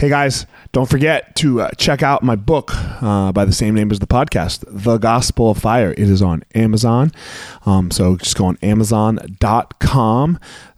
Hey guys, don't forget to uh, check out my book uh, by the same name as the podcast, The Gospel of Fire. It is on Amazon. Um, so just go on amazon.com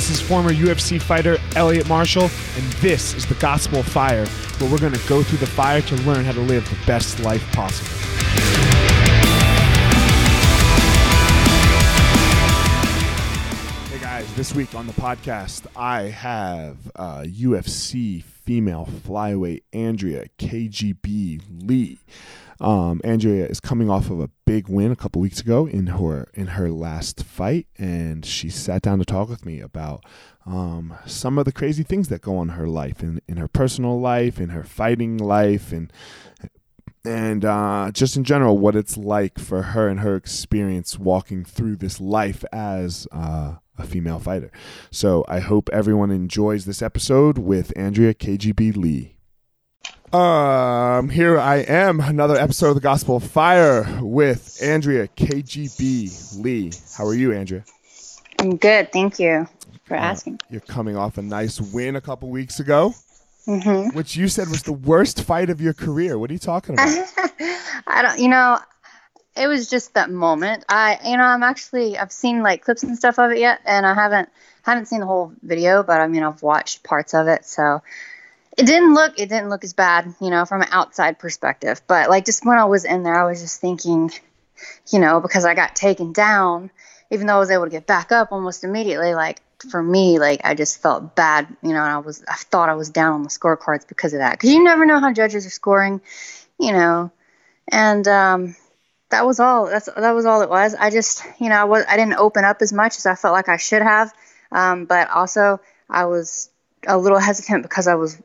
this is former UFC fighter Elliot Marshall, and this is the Gospel of Fire, where we're going to go through the fire to learn how to live the best life possible. Hey guys, this week on the podcast, I have uh, UFC female flyweight Andrea KGB Lee. Um, Andrea is coming off of a big win a couple weeks ago in her in her last fight, and she sat down to talk with me about um, some of the crazy things that go on her life, in in her personal life, in her fighting life, and and uh, just in general, what it's like for her and her experience walking through this life as uh, a female fighter. So I hope everyone enjoys this episode with Andrea KGB Lee. Um, here I am, another episode of the Gospel of Fire with Andrea KGB Lee. How are you, Andrea? I'm good, thank you for Uh, asking. you're coming off a nice win a couple weeks ago, hmm which you said was the worst fight of your career. What are you talking about? I don't, you know, it was just that moment. I, you know, I'm actually I've seen like clips and stuff of it yet, and I haven't haven't seen the whole video, but I mean I've watched parts of it, so it didn't look it didn't look as bad, you know, from an outside perspective. But like just when I was in there, I was just thinking, you know, because I got taken down, even though I was able to get back up almost immediately, like for me, like I just felt bad, you know, and I was I thought I was down on the scorecards because of that. Because you never know how judges are scoring, you know, and um, that was all. That's that was all it was. I just, you know, I was I didn't open up as much as I felt like I should have, um, but also I was a little hesitant because I was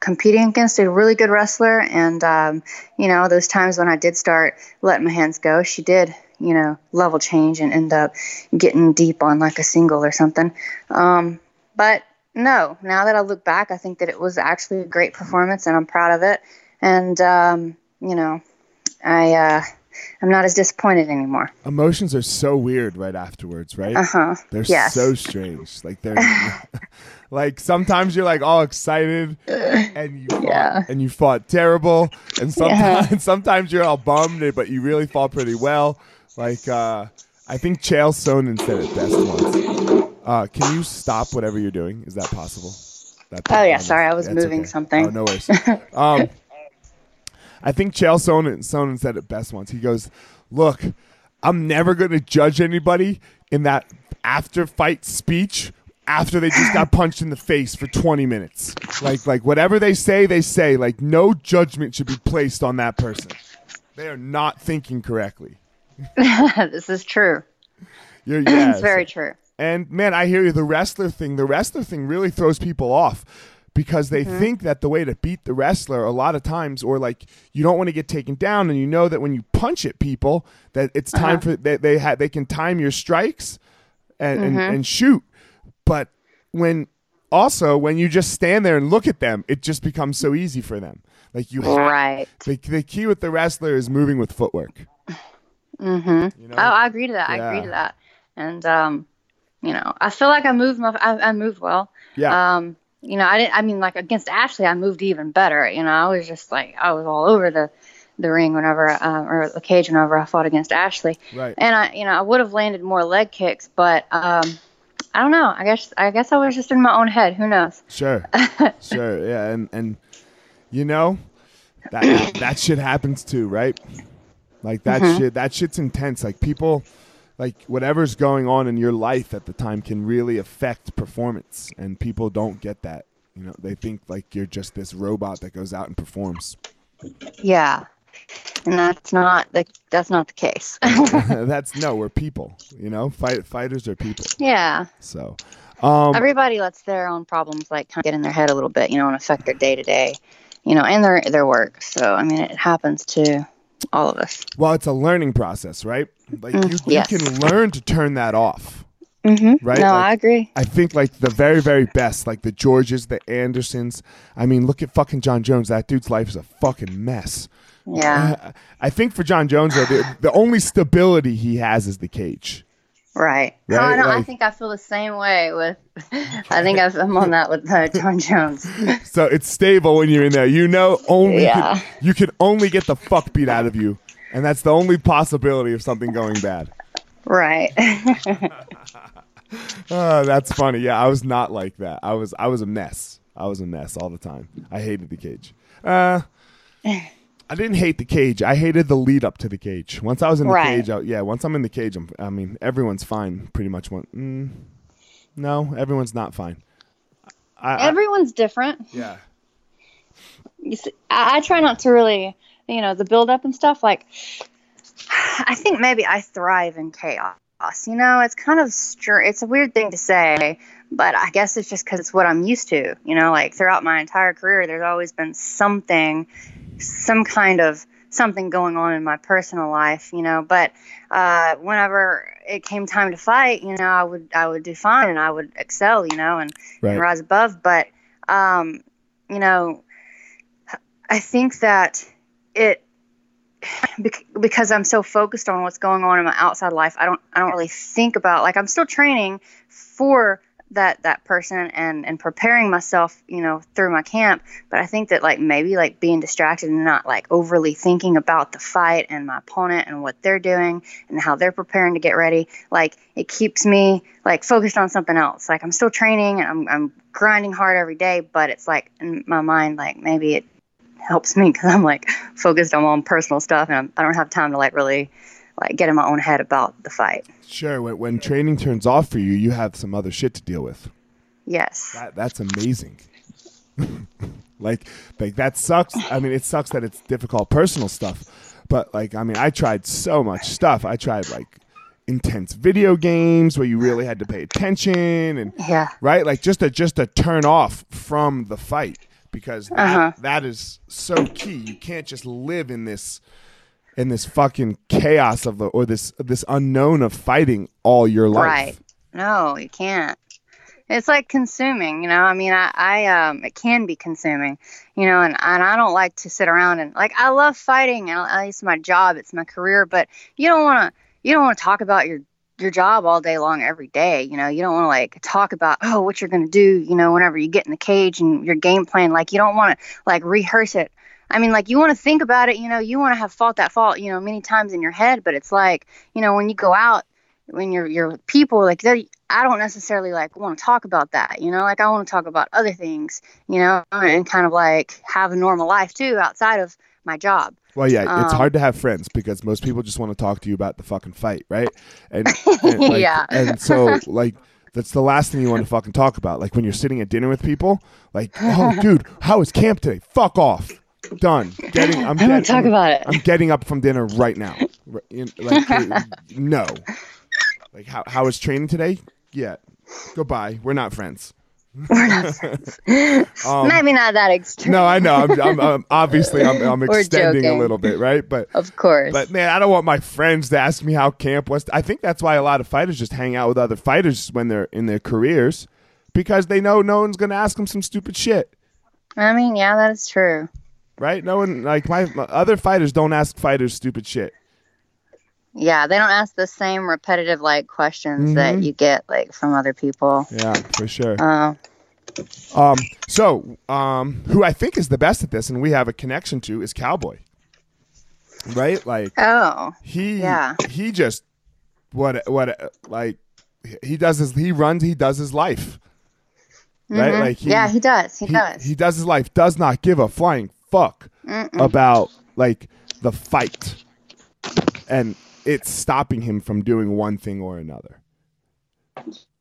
competing against a really good wrestler, and um, you know, those times when I did start letting my hands go, she did, you know, level change and end up getting deep on like a single or something. Um, but no, now that I look back, I think that it was actually a great performance, and I'm proud of it. And um, you know, I. Uh, I'm not as disappointed anymore. Emotions are so weird right afterwards, right? Uh huh. They're Yes. so strange. Like they're like sometimes you're like all excited and you fought, Yeah. and you fought terrible, and Yeah. sometimes sometimes you're all bummed, but you really fought pretty well. Like uh, I think Chael Sonnen said it best once. Uh, can you stop whatever you're doing? Is that possible? That Oh, yeah, sorry, I was moving something. Oh, no worries. um, I think Chael Sonnen, Sonnen said it best once. He goes, "Look, I'm never going to judge anybody in that after fight speech after they just got punched in the face for 20 minutes. Like like whatever they say, they say. Like no judgment should be placed on that person. They are not thinking correctly. this is true. You're, yeah, It's very true. and man, I hear you. The wrestler thing, the wrestler thing really throws people off because they Mm-hmm. think that the way to beat the wrestler a lot of times, or like you don't want to get taken down, and you know that when you punch at people, that it's time Uh-huh. for they they, ha- they can time your strikes and, and Mm-hmm. and shoot. But when also when you just stand there and look at them, it just becomes so easy for them. Like you, have, Right. the the key with the wrestler is moving with footwork. Mm-hmm. You know? Oh, I agree to that. I agree to that. And um, you know, I feel like I moved my I, I moved well. Yeah. Um, you know, I didn't. I mean, like against Ashlee, I moved even better. You know, I was just like I was all over the the ring whenever um, or the cage whenever I fought against Ashlee. Right. And I, you know, I would have landed more leg kicks, but um, I don't know. I guess I guess I was just in my own head. Who knows? Sure, sure, yeah, and and you know that that shit happens too, right? Like that Mm-hmm. shit, that shit's intense. Like people, like whatever's going on in your life at the time can really affect performance, and people don't get that. You know, they think like you're just this robot that goes out and performs. Yeah. And that's not the that's not the case. That's no, we're people. You know, fight fighters are people. yeah. So, um, Everybody lets their own problems like kind of get in their head a little bit, you know, and affect their day to day, you know, and their their work. So I mean, it happens to all of us. well, it's a learning process, right? Like you, Mm, yes. you can learn to turn that off. Mm-hmm. Right, No, like- I agree. I think like the very, very best, like the Georges, the Andersons. I mean, look at fucking Jon Jones. That dude's life is a fucking mess. Yeah. Uh, I think for Jon Jones, though, the, the only stability he has is the cage. Right. Right, Oh, no, I like- think I feel the same way with. I think I'm on that with uh, Jon Jones. So it's stable when you're in there. You know, only Yeah. can, you can only get the fuck beat out of you, and that's the only possibility of something going bad. Right. Oh, that's funny. Yeah, I was not like that. I was I was a mess. I was a mess all the time. I hated the cage. Uh, I didn't hate the cage. I hated the lead up to the cage. Once I was in the Right. cage, I, yeah. Once I'm in the cage, I'm, I mean, everyone's fine. Pretty much. One. Mm, no, everyone's not fine. I, I- Everyone's different. yeah. you see, I, I try not to really, you know, the build up and stuff. Like, I think maybe I thrive in chaos. You know, it's kind of str- it's a weird thing to say, but I guess it's just because it's what I'm used to. You know, like throughout my entire career, there's always been something, some kind of something going on in my personal life. You know, but uh, whenever it came time to fight, you know, I would I would do fine and I would excel. You know, and, Right. and rise above. But um, you know, I think that it because I'm so focused on what's going on in my outside life, I don't I don't really think about like I'm still training for that that person and and preparing myself you know through my camp. But i think that like maybe like being distracted and not like overly thinking about the fight and my opponent and what they're doing and how they're preparing to get ready like it keeps me like focused on something else. Like i'm still training and i'm, I'm grinding hard every day but it's like in my mind like maybe it helps me because i'm like focused on my own personal stuff and I'm, i don't have time to like really like get in my own head about the fight Sure. When, when training turns off for you, you have some other shit to deal with. yes That, that's amazing. like, like that sucks. I mean, it sucks that it's difficult personal stuff, but like, I mean, I tried so much stuff. I tried like intense video games where you really had to pay attention and yeah right, like just to just to turn off from the fight because that, Uh-huh. that is so key. You can't just live in this in this fucking chaos of the or this this unknown of fighting all your life. Right. No, you can't. It's like consuming, you know. I mean, I, I um, it can be consuming, you know, and, and I don't like to sit around and like I love fighting, and at least my job, it's my career. But you don't want to, you don't want to talk about your your job all day long every day. You know, you don't want to like talk about oh what you're gonna do, you know, whenever you get in the cage and your game plan. Like you don't want to like rehearse it. I mean, like you want to think about it, you know, you want to have fought that fault, you know, many times in your head. But it's like, you know, when you go out when you're you're with people like I don't necessarily like want to talk about that, you know, like I want to talk about other things, you know, and kind of like have a normal life too outside of my job. Well, yeah, it's Um, hard to have friends because most people just want to talk to you about the fucking fight, right? And, and, like, Yeah. and so like that's the last thing you want to fucking talk about. Like when you're sitting at dinner with people, like, oh, dude, how was camp today? Fuck off. Done. Getting. I'm I don't get- talk I'm- about it. I'm getting up from dinner right now. Right, you know, Like, no. Like how how was training today? Yeah. Goodbye. We're not friends. We're not Um, Maybe not that extreme. No, I know. I'm, I'm, I'm obviously I'm, I'm extending a little bit, right? But Of course. but man, I don't want my friends to ask me how camp was. I think that's why a lot of fighters just hang out with other fighters when they're in their careers because they know no one's going to ask them some stupid shit, I mean, yeah, that is true. Right? No one like my, my other fighters don't ask fighters stupid shit. Yeah, they don't ask the same repetitive like questions that Mhm. you get like from other people. Yeah, for sure. Uh, Um, so um, who I think is the best at this, and we have a connection to, is Cowboy. Right, like oh, he Yeah. he just what what like he does his he runs he does his life right mhm. like he, yeah, he does. He, he does. he does his life does not give a flying fuck about like the fight and it's stopping him from doing one thing or another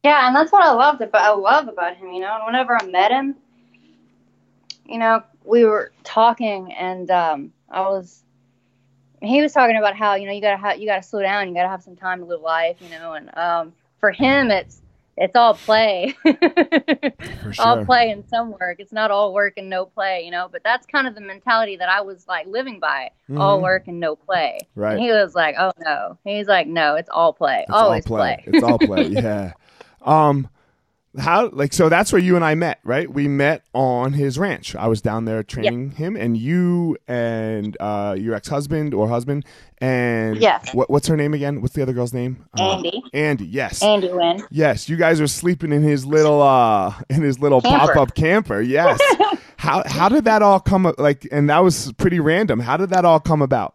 Yeah, and that's what I loved about I love about him, you know. And whenever I met him, you know, we were talking, and um, I was he was talking about how you know you gotta have you gotta slow down, you gotta have some time to live life, you know. And um, for him, it's it's all play, for all play and some work. It's not all work and no play, you know. But that's kind of the mentality that I was like living by: all Mhm. work and no play. Right. And he was like, "Oh no," he's like, "No, it's all play, It's all always play." it's all play yeah um how like so that's where you and I met right we met on his ranch I was down there training him and you and uh your ex-husband or husband and Yes. what, what's her name again what's the other girl's name Uh, Andy. Andy yes Andy Nguyen. Yes, you guys are sleeping in his little uh in his little Camper. pop-up camper. Yes. how how did that all come like and that was pretty random. How did that all come about?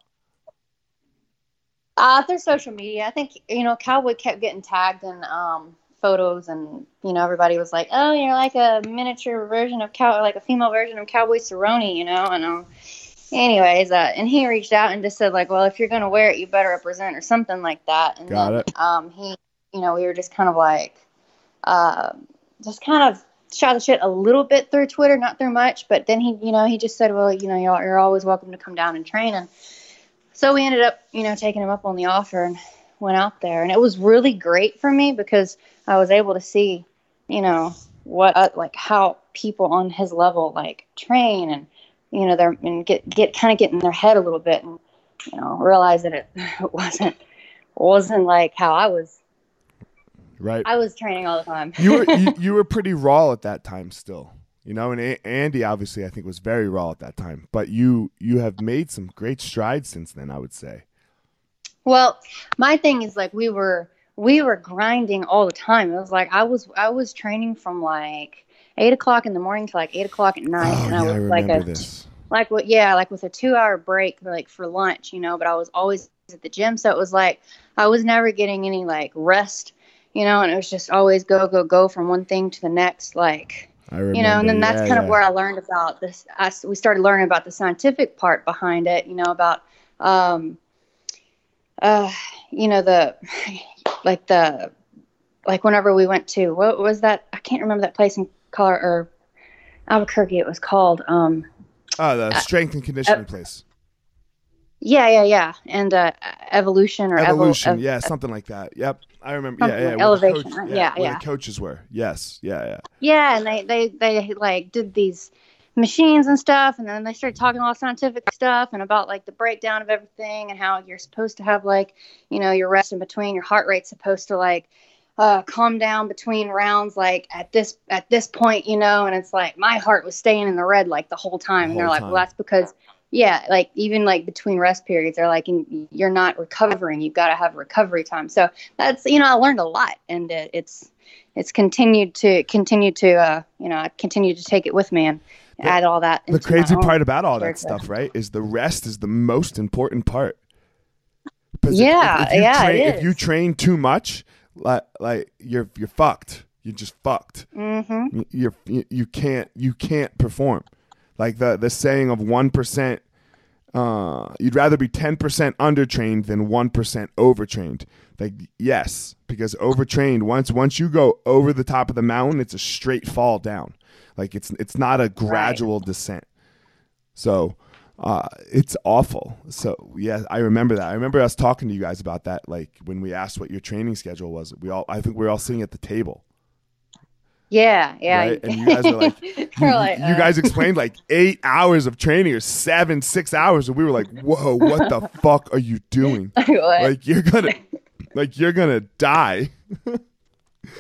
Uh, through social media, I think you know Cowboy kept getting tagged in um, photos, and you know everybody was like, "Oh, you're like a miniature version of cow, like a female version of Cowboy Cerrone," you know. And um, anyways, uh, and he reached out and just said like, "Well, if you're gonna wear it, you better represent," or something like that. And Got then, it. Um, he, you know, we were just kind of like, uh, just kind of shot the shit a little bit through Twitter, not through much. But then he, you know, he just said, "Well, you know, you're, you're always welcome to come down and train." And so we ended up, you know, taking him up on the offer and went out there, and it was really great for me because I was able to see, you know, what uh, like how people on his level like train and you know they're and get get kind of get in their head a little bit and you know realize that it, it wasn't wasn't like how I was Right. I was training all the time. you were you, you were pretty raw at that time still. You know, and A- Andy obviously I think was very raw at that time, but you you have made some great strides since then, I would say. Well, my thing is like we were we were grinding all the time. It was like I was I was training from like eight o'clock in the morning to like eight o'clock at night, Oh, and yeah, I I like a this. like what yeah like with a two hour break like for lunch, you know. But I was always at the gym, so it was like I was never getting any like rest, you know, and it was just always go go go from one thing to the next, like I remember. you know and then that's yeah, kind of yeah. where i learned about this I, we started learning about the scientific part behind it you know about um uh you know the like the like whenever we went to what was that i can't remember that place in color or albuquerque it was called um Oh, the strength and conditioning place. yeah yeah yeah and uh evolution or Evolution, ev- yeah, something like that. Yep, I remember. Yeah, yeah, like elevation, coach- yeah, Yeah, where yeah. the coaches were. Yes, yeah, yeah. Yeah, and they they they like did these machines and stuff, and then they started talking all scientific stuff and about like the breakdown of everything and how you're supposed to have like you know your rest in between, your heart rate's supposed to like uh, calm down between rounds, like at this at this point, you know, and it's like my heart was staying in the red like the whole time, The and they're like, time. well, that's because. Yeah, like even like between rest periods, they're like, you're not recovering. You've got to have recovery time. So that's you know, I learned a lot, and it, it's it's continued to continue to uh you know I continue to take it with me and add all that. The crazy part about all that stuff, right, is the rest is the most important part. if- Yeah, if, you yeah, train, if you train too much, like like you're you're fucked. You're just fucked. Mm-hmm. You're you, you can't you can't perform. Like the the saying of one percent. Uh, you'd rather be ten percent undertrained than one percent overtrained. Like yes, because overtrained once once you go over the top of the mountain, it's a straight fall down. Like it's it's not a gradual descent. So uh, it's awful. So yeah, I remember that. I remember us talking to you guys about that. Like when we asked what your training schedule was, we all I think we were all sitting at the table. Yeah, yeah. Right? And you guys were like- You, We're like, you uh, guys explained like eight hours of training or seven, six hours, and we were like, "Whoa, what the fuck are you doing? Like you're gonna, like you're gonna die."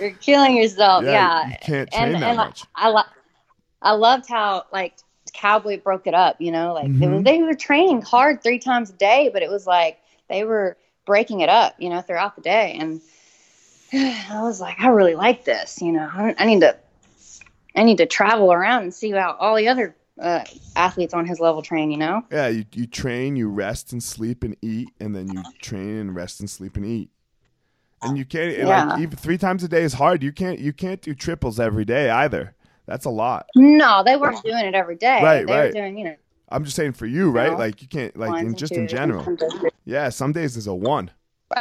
You're killing yourself. Yeah, Yeah, you can't train and that and much. I lo- I loved how like Cowboy broke it up. You know, like they, Mhm. were, they were training hard three times a day, but it was like they were breaking it up. You know, throughout the day, and I was like, I really like this. You know, I, I need to I need to travel around and see how all the other uh, athletes on his level train. You know. Yeah, you, you train, you rest and sleep and eat, and then you train and rest and sleep and eat. And you can't and, like even three times a day is hard. You can't you can't do triples every day either. That's a lot. No, they weren't doing it every day. Right, they right. were doing, you know, I'm just saying for you, right? No. Like you can't like in just in general. Yeah, some days is a one.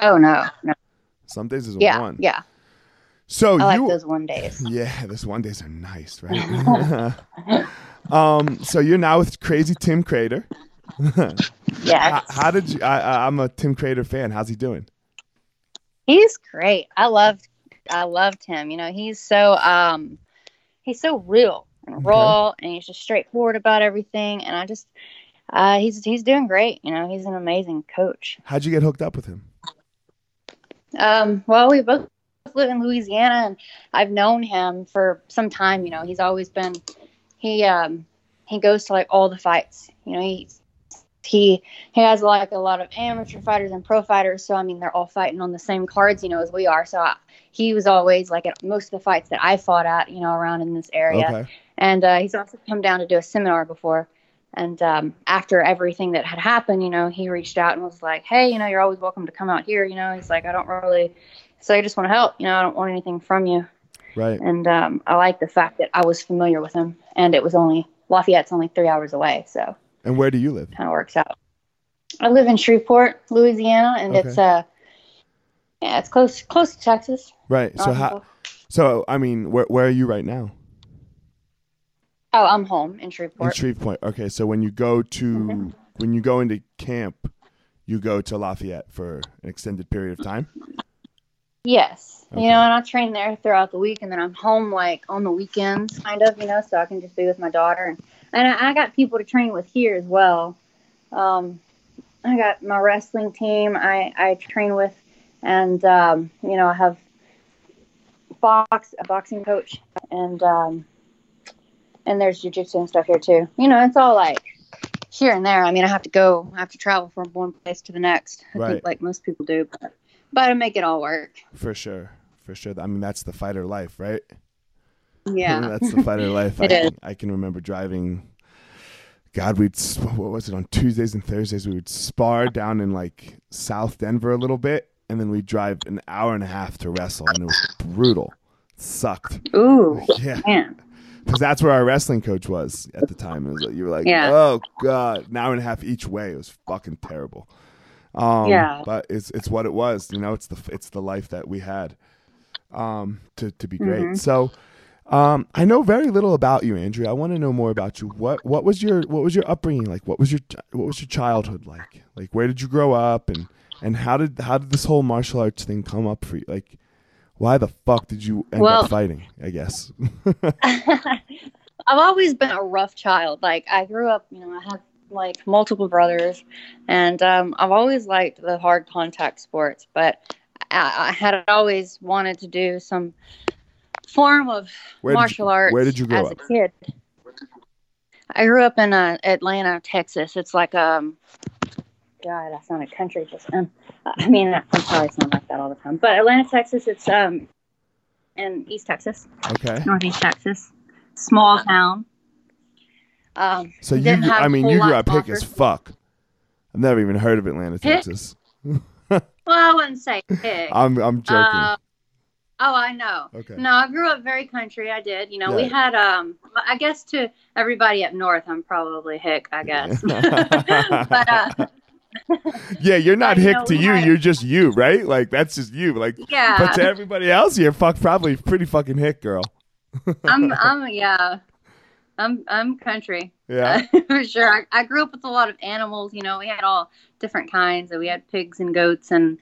Oh no, no. Some days is a Yeah, one. yeah. So I like those one days. Yeah, those one days are nice, right? um, so you're now with Crazy Tim Credeur. Yeah, how, how did you? I, I, I'm a Tim Credeur fan. How's he doing? he's great. I loved, I loved him. You know, he's so, um, he's so real and Okay. raw, and he's just straightforward about everything. And I just, uh, he's he's doing great. You know, he's an amazing coach. How'd you get hooked up with him? Um, well, we both live in Louisiana, and I've known him for some time. You know, he's always been he um he goes to like all the fights. You know, he's he he has like a lot of amateur fighters and pro fighters. So I mean, they're all fighting on the same cards, you know, as we are. So I, he was always like at most of the fights that I fought at, you know, around in this area. Okay. And uh, he's also come down to do a seminar before. And um, after everything that had happened, you know, he reached out and was like, "Hey, you know, you're always welcome to come out here." You know, he's like, "I don't really, so I just want to help. You know, I don't want anything from you." Right. And um, I like the fact that I was familiar with him, and it was only Lafayette's only three hours away, so And where do you live? kind of works out. I live in Shreveport, Louisiana, and it's uh, yeah, it's close close to Texas. Right. So how? So I mean, where where are you right now? Oh, I'm home in Shreveport. In Shreveport. Shreveport. Okay. So when you go to Mm-hmm. when you go into camp, you go to Lafayette for an extended period of time. Yes. Okay. You know, and I train there throughout the week, and then I'm home like on the weekends, kind of, you know, so I can just be with my daughter. And, and I, I got people to train with here as well. Um, I got my wrestling team I, I train with, and, um, you know, I have box a boxing coach, and um, and there's jujitsu and stuff here too. You know, it's all like here and there. I mean, I have to go, I have to travel from one place to the next. I Right. think like most people do, but but I make it all work. For sure, for sure. I mean, that's the fighter life, right? Yeah, that's the fighter life. It I, is. I can remember driving. God, we'd what was it on Tuesdays and Thursdays? We would spar down in like South Denver a little bit, and then we'd drive an hour and a half to wrestle, and it was brutal. It sucked. Ooh, Yeah, because that's where our wrestling coach was at the time. It was like you were like, Yeah. oh god, an hour and a half each way. It was fucking terrible. Um, Yeah. but it's it's what it was. You know, it's the it's the life that we had. Um, to to be great. Mhm. So, um, I know very little about you, Andrea. I want to know more about you. What what was your what was your upbringing like? What was your what was your childhood like? Like where did you grow up and and how did how did this whole martial arts thing come up for you? Like why the fuck did you end Well- up fighting? I guess. I've always been a rough child. Like I grew up, you know, I have like multiple brothers, and um, I've always liked the hard contact sports. But I, I had always wanted to do some form of Where did you- martial arts. where did you grow as up? a kid? I grew up in uh, Atlanta, Texas. It's like um, God, I sounded country just. Um, I mean, I probably sound like that all the time. But Atlanta, Texas. It's um, in East Texas okay. northeast Texas, small town. Um, So you, I a mean, you grew up to hick as fuck. I've never even heard of Atlanta, Texas. Well, I wouldn't say big. I'm, I'm joking. Uh, oh, I know. okay. No, I grew up very country. I did. You know, we had um. I guess to everybody up north, I'm probably hick. I guess. but uh, yeah, you're not I hick know to you. had- You're just you, right? Like that's just you. Like, yeah, but to everybody else, you're fuck probably pretty fucking hick, girl. I'm. I'm. Yeah. I'm. I'm country. Yeah. for sure. I, I grew up with a lot of animals. You know, we had all different kinds. We had pigs and goats and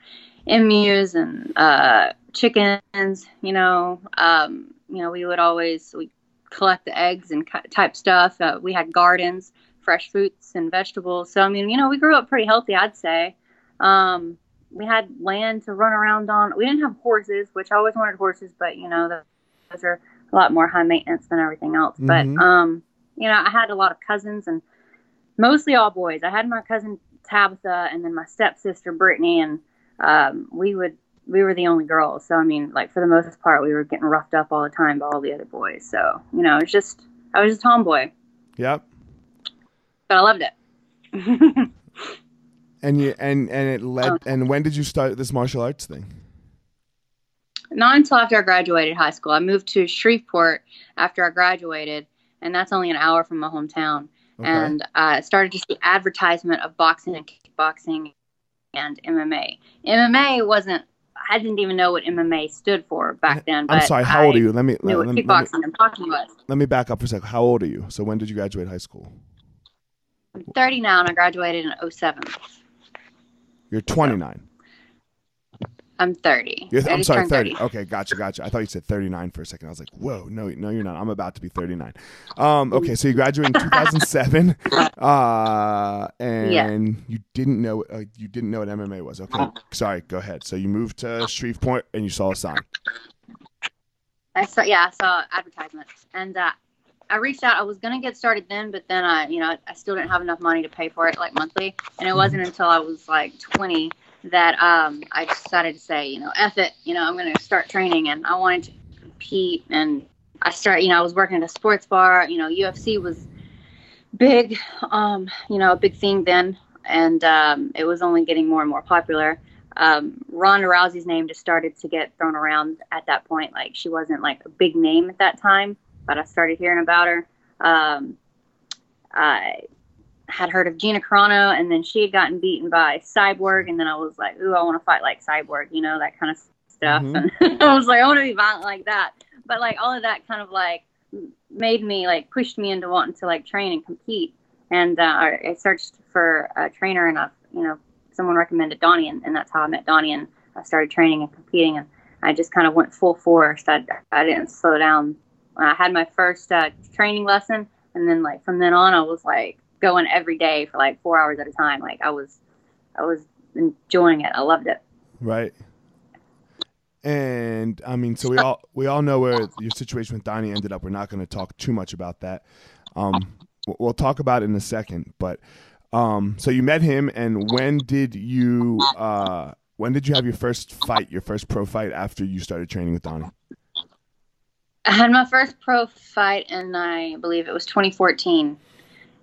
emus and uh, chickens. You know, um, you know, we would always we collect the eggs and type stuff. Uh, we had gardens, fresh fruits and vegetables. So I mean, you know, we grew up pretty healthy, I'd say. Um, we had land to run around on. We didn't have horses, which I always wanted horses, but you know, those are a lot more high maintenance than everything else. Mhm. But um, you know, I had a lot of cousins and mostly all boys. I had my cousin Tabitha and then my stepsister Brittany, and um, we would we were the only girls. So I mean, like for the most part, we were getting roughed up all the time by all the other boys. So you know, it's just I was just a tomboy, Yep. but I loved it. And you and and it led. Oh. And when did you start this martial arts thing? Not until after I graduated high school. I moved to Shreveport after I graduated, and that's only an hour from my hometown. Okay. and I started to see advertisement of boxing and kickboxing and MMA. MMA wasn't. I didn't even know what MMA stood for back then. But I'm sorry. How old I are you? Let me let, what me, let, me, and boxing was. let me back up for a second. How old are you? So when did you graduate high school? I'm 30 now, and I graduated in 07. You're 29. I'm 30. You're, I'm sorry, turned 30. Okay, gotcha, gotcha. I thought you said 39 for a second. I was like, whoa, no, no, you're not. I'm about to be 39. Um, okay, so you graduated in 2007, uh, and Yeah. you didn't know uh, you didn't know what MMA was. Okay, sorry. Go ahead. So you moved to Shreveport and you saw a sign. I saw, yeah, I saw advertisements, and uh, I reached out. I was gonna get started then, but then I, you know, I still didn't have enough money to pay for it like monthly, and it wasn't until I was like 20 that um, I decided to say, you know, F it, you know, I'm gonna start training, and I wanted to compete, and I start, you know, I was working at a sports bar, you know, UFC was big, um, you know, a big thing then, and um, it was only getting more and more popular um, Ronda Rousey's name just started to get thrown around at that point. Like she wasn't like a big name at that time, but I started hearing about her. Um, I had heard of Gina Carano, and then she had gotten beaten by Cyborg, and then I was like, "Ooh, I want to fight like Cyborg," you know, that kind of stuff. Mhm. And I was like, "I want to be violent like that." But like all of that kind of like made me like pushed me into wanting to like train and compete. And uh, I I searched for a trainer, and I, you know, someone recommended Donnie, and, and that's how I met Donnie, and I started training and competing, and I just kind of went full force. I, I didn't slow down. I had my first uh, training lesson, and then like from then on, I was like going every day for like four hours at a time. Like I was, I was enjoying it. I loved it. Right. And I mean, so we all we all know where your situation with Donnie ended up. We're not going to talk too much about that. Um, we'll- we'll talk about it in a second. But um, so you met him, and when did you uh, when did you have your first fight, your first pro fight after you started training with Donnie? I had my first pro fight in I believe it was 2014,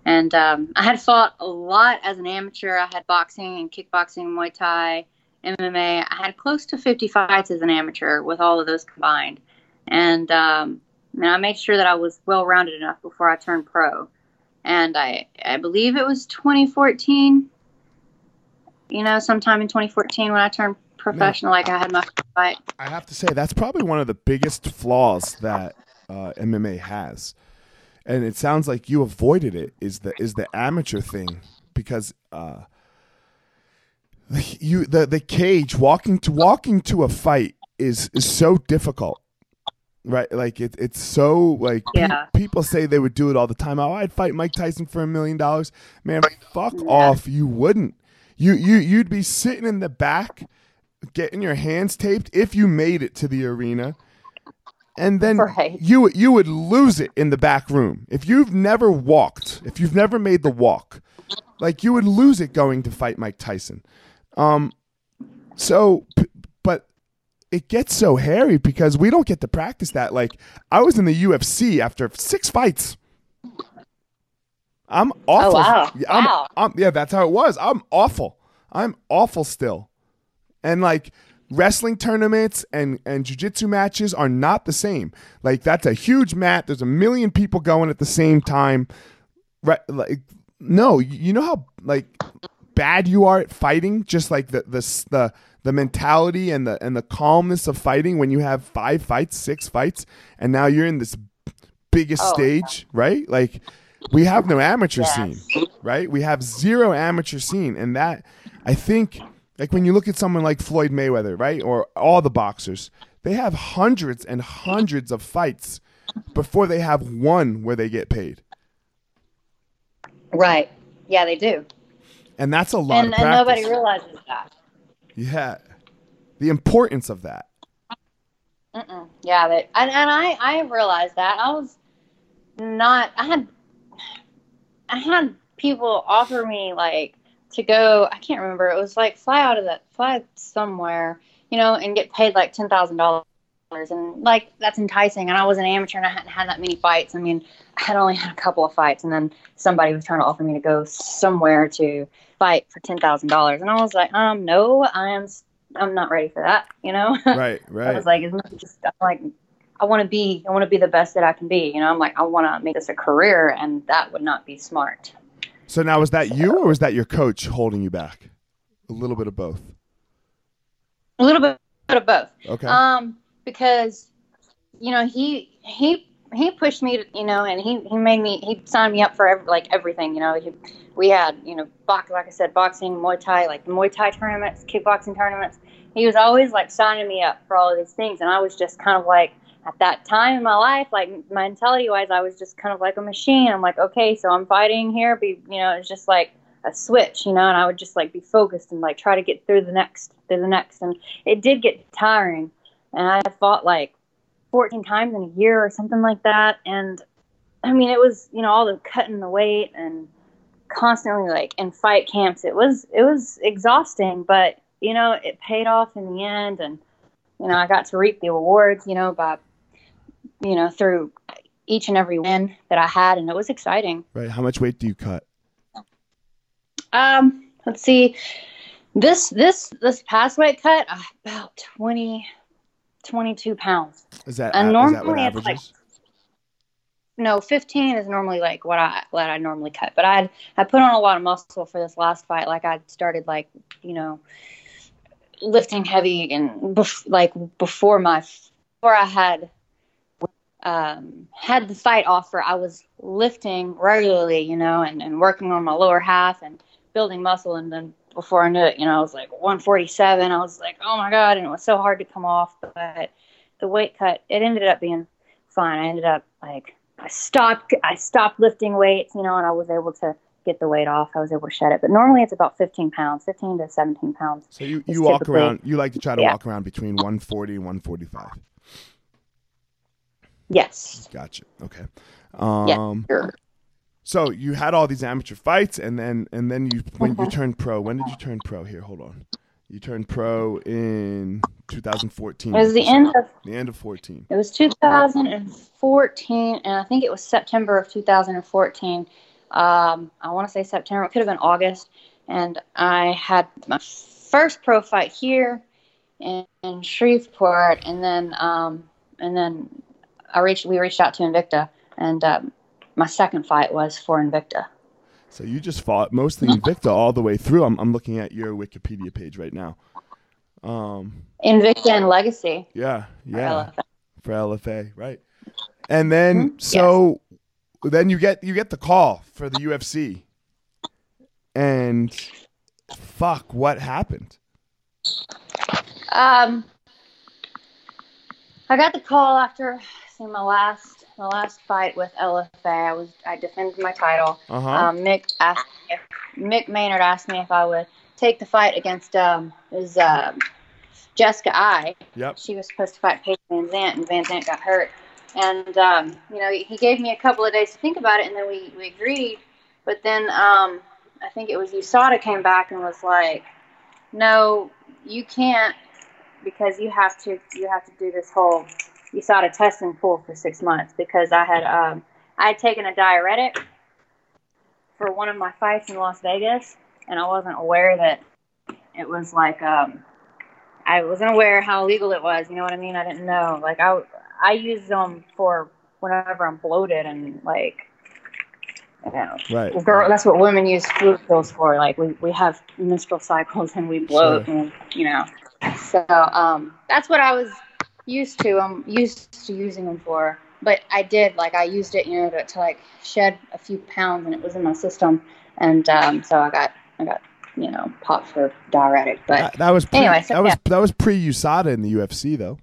and um, I had fought a lot as an amateur. I had boxing and kickboxing, Muay Thai, MMA. I had close to 50 fights as an amateur with all of those combined, and um, and I made sure that I was well rounded enough before I turned pro. And I I believe it was 2014. You know, sometime in 2014 when I turned professional, like I had my fight. I have to say that's probably one of the biggest flaws that uh, MMA has, and it sounds like you avoided it. Is the is the amateur thing because uh, you the the cage walking to walking to a fight is is so difficult. Right, like it, it's so like pe- people say they would do it all the time. Oh, I'd fight Mike Tyson for a million dollars. Man, fuck Yeah. off! You wouldn't. You you you'd be sitting in the back, getting your hands taped if you made it to the arena, and then Right. you you would lose it in the back room if you've never walked, if you've never made the walk, like you would lose it going to fight Mike Tyson. Um, so, but it gets so hairy because we don't get to practice that. Like I was in the UFC after six fights. I'm awful. wow. I'm- Wow. I'm- yeah, that's how it was. I'm awful. I'm awful still. And like wrestling tournaments and and jujitsu matches are not the same. Like that's a huge mat. There's a million people going at the same time. Right? Like no, you know how like bad you are at fighting. Just like the the the the mentality and the and the calmness of fighting when you have five fights, six fights, and now you're in this biggest Oh, stage, right? Like we have no amateur Yes. scene, right? We have zero amateur scene, and that I think, like when you look at someone like Floyd Mayweather, right, or all the boxers, they have hundreds and hundreds of fights before they have one where they get paid, Right. Yeah, they do. and that's a lot And, and nobody realizes that. yeah, the importance of that. Mm-mm. Yeah, that, and, and I, I realized that I was not. I had, I had people offer me like to go. I can't remember. It was like fly out of that, fly somewhere, you know, and get paid like ten thousand dollars, and like that's enticing. And I was an amateur, and I hadn't had that many fights. I mean, I had only had a couple of fights, and then somebody was trying to offer me to go somewhere to fight for ten thousand dollars, and I was like, um, no, I am. I'm not ready for that, you know. Right, right. I was like, as just I'm like, I want to be, I want to be the best that I can be. You know, I'm like, I want to make this a career, and that would not be smart. So now, was that you, or was that your coach holding you back? A little bit of both. A little bit of both. Okay. Um, because, you know, he he he pushed me, to, you know, and he he made me he signed me up for every, like everything. You know, he, we had you know, box like I said, boxing, Muay Thai, like Muay Thai tournaments, kickboxing tournaments. He was always like signing me up for all of these things, and I was just kind of like at that time in my life, like mentality wise, I was just kind of like a machine. I'm like, okay, so I'm fighting here, be you know, it's just like a switch, you know, and I would just like be focused and like try to get through the next, through the next, and it did get tiring, and I fought like 14 times in a year or something like that, and I mean, it was you know all the cutting the weight and constantly like in fight camps. It was it was exhausting, but you know it paid off in the end, and you know I got to reap the rewards, you know, by you know through each and every win that I had, and it was exciting. right. How much weight do you cut? Um, let's see. This this this past weight cut uh, about 20, 22 pounds. Is that, And a- is that normally it's like- No, fifteen is normally like what I what I normally cut. But I I put on a lot of muscle for this last fight. Like I started like you know lifting heavy and bef- like before my before I had um, had the fight offer, I was lifting regularly, you know, and, and working on my lower half and building muscle. And then before I knew it, you know, I was like 147. I was like, oh my God. And it was so hard to come off. But the weight cut, it ended up being fine. I ended up like, I stopped, I stopped lifting weights, you know, and I was able to get the weight off. I was able to shed it. But normally it's about 15 pounds, 15 to 17 pounds. So you, you walk around. You like to try to yeah. walk around between 140 and 145. Yes. Gotcha. Okay. Um, Sure. So you had all these amateur fights, and then and then you when you Mhm. turned pro. When did you turn pro? Here, hold on. You turned pro in 2014. It was the end of the end of 14. It was 2014, and I think it was September of 2014. Um, I want to say September. It could have been August. And I had my first pro fight here in, in Shreveport, and then um, and then I reached. We reached out to Invicta, and um, my second fight was for Invicta. So you just fought mostly Invicta all the way through. I'm, I'm looking at your Wikipedia page right now. Um, Invicta and Legacy. Yeah, yeah, for LFA, for LFA right? And then mm-hmm. so yes. then you get you get the call for the UFC, and fuck, what happened? Um, I got the call after seeing my last my last fight with LFA, I was I defended my title. Uh-huh. Um, Mick asked if, Mick Maynard asked me if I would take the fight against um his uh, Jessica Eye. Yep. She was supposed to fight Paige VanZant, and VanZant got hurt. And um, you know, he gave me a couple of days to think about it, and then we, we agreed. But then um, I think it was USADA came back and was like, "No, you can't because you have to you have to do this whole USADA testing pool for six months because I had um, I had taken a diuretic for one of my fights in Las Vegas, and I wasn't aware that it was like um, I wasn't aware how illegal it was. You know what I mean? I didn't know. Like I I use them for whenever I'm bloated and like. You know, right. Girl, that's what women use food pills for. Like we, we have menstrual cycles and we bloat sure. and you know. So um, that's what I was used to. I'm used to using them for. But I did like I used it, you know, to, to like shed a few pounds, and it was in my system, and um, so I got I got you know popped for diuretic. But that, that was pre, anyway. So, that was yeah. that was pre USADA in the UFC though.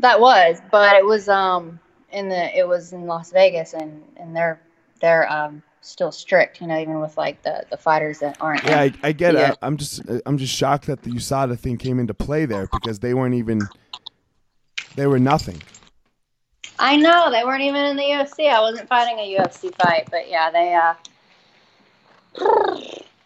That was, but it was um in the it was in Las Vegas, and and they're they're um still strict, you know, even with like the, the fighters that aren't. Yeah, I, I get it. I'm just I'm just shocked that the USADA thing came into play there because they weren't even they were nothing. I know they weren't even in the UFC. I wasn't fighting a UFC fight, but yeah, they uh,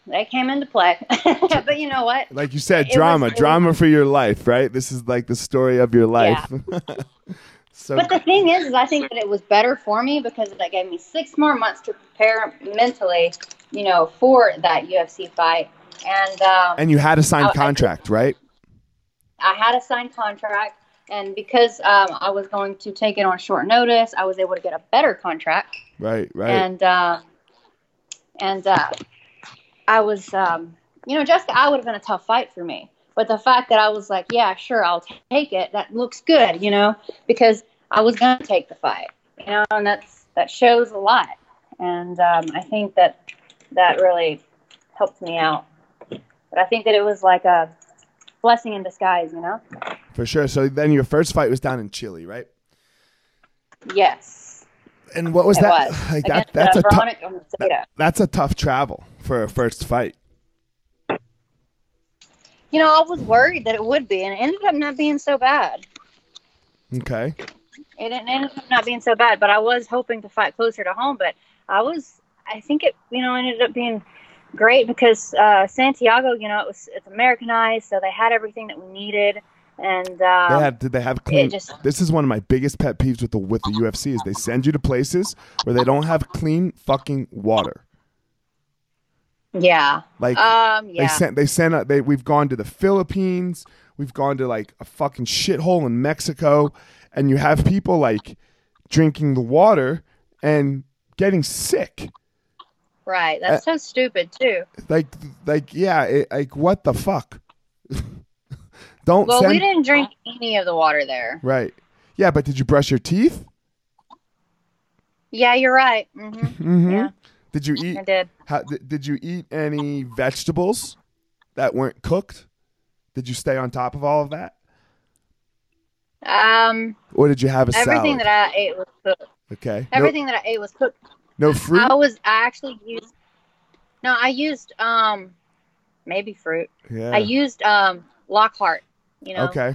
they came into play. but you know what? Like you said, it drama, was, drama was, for your life, right? This is like the story of your life. Yeah. so, but the thing is, is I think that it was better for me because that gave me six more months to prepare mentally, you know, for that UFC fight. And um, and you had a signed I, contract, I, right? I had a signed contract and because um, I was going to take it on short notice, I was able to get a better contract. Right, right. And uh, and uh, I was, um, you know, Jessica, Eye would have been a tough fight for me. But the fact that I was like, yeah, sure, I'll take it. That looks good, you know, because I was going to take the fight, you know, and that's that shows a lot. And um, I think that that really helped me out. But I think that it was like a blessing in disguise, you know. For sure. So then your first fight was down in Chile, right? Yes. And what was it that? Was. Like that uh, that's a tough, that, that's a tough travel for a first fight. You know, I was worried that it would be, and it ended up not being so bad. Okay. It ended up not being so bad, but I was hoping to fight closer to home. But I was, I think it, you know, ended up being great because uh, Santiago, you know, it was it's Americanized, so they had everything that we needed. And um, they had did they have clean? Just, this is one of my biggest pet peeves with the with the UFC is they send you to places where they don't have clean fucking water. Yeah. Like um, yeah. they sent they sent they we've gone to the Philippines, we've gone to like a fucking shithole in Mexico, and you have people like drinking the water and getting sick. Right. That's uh, so stupid too. Like like yeah, it, like what the fuck? Don't. Well, send... we didn't drink any of the water there. Right. Yeah, but did you brush your teeth? Yeah, you're right. Mm-hmm. mm-hmm. Yeah. Did you eat? I did. How, did you eat any vegetables that weren't cooked? Did you stay on top of all of that? Um. Or did you have a everything salad? that I ate was cooked. Okay. Everything no, that I ate was cooked. No fruit. I was I actually used. No, I used um, maybe fruit. Yeah. I used um Lockhart. You know. Okay.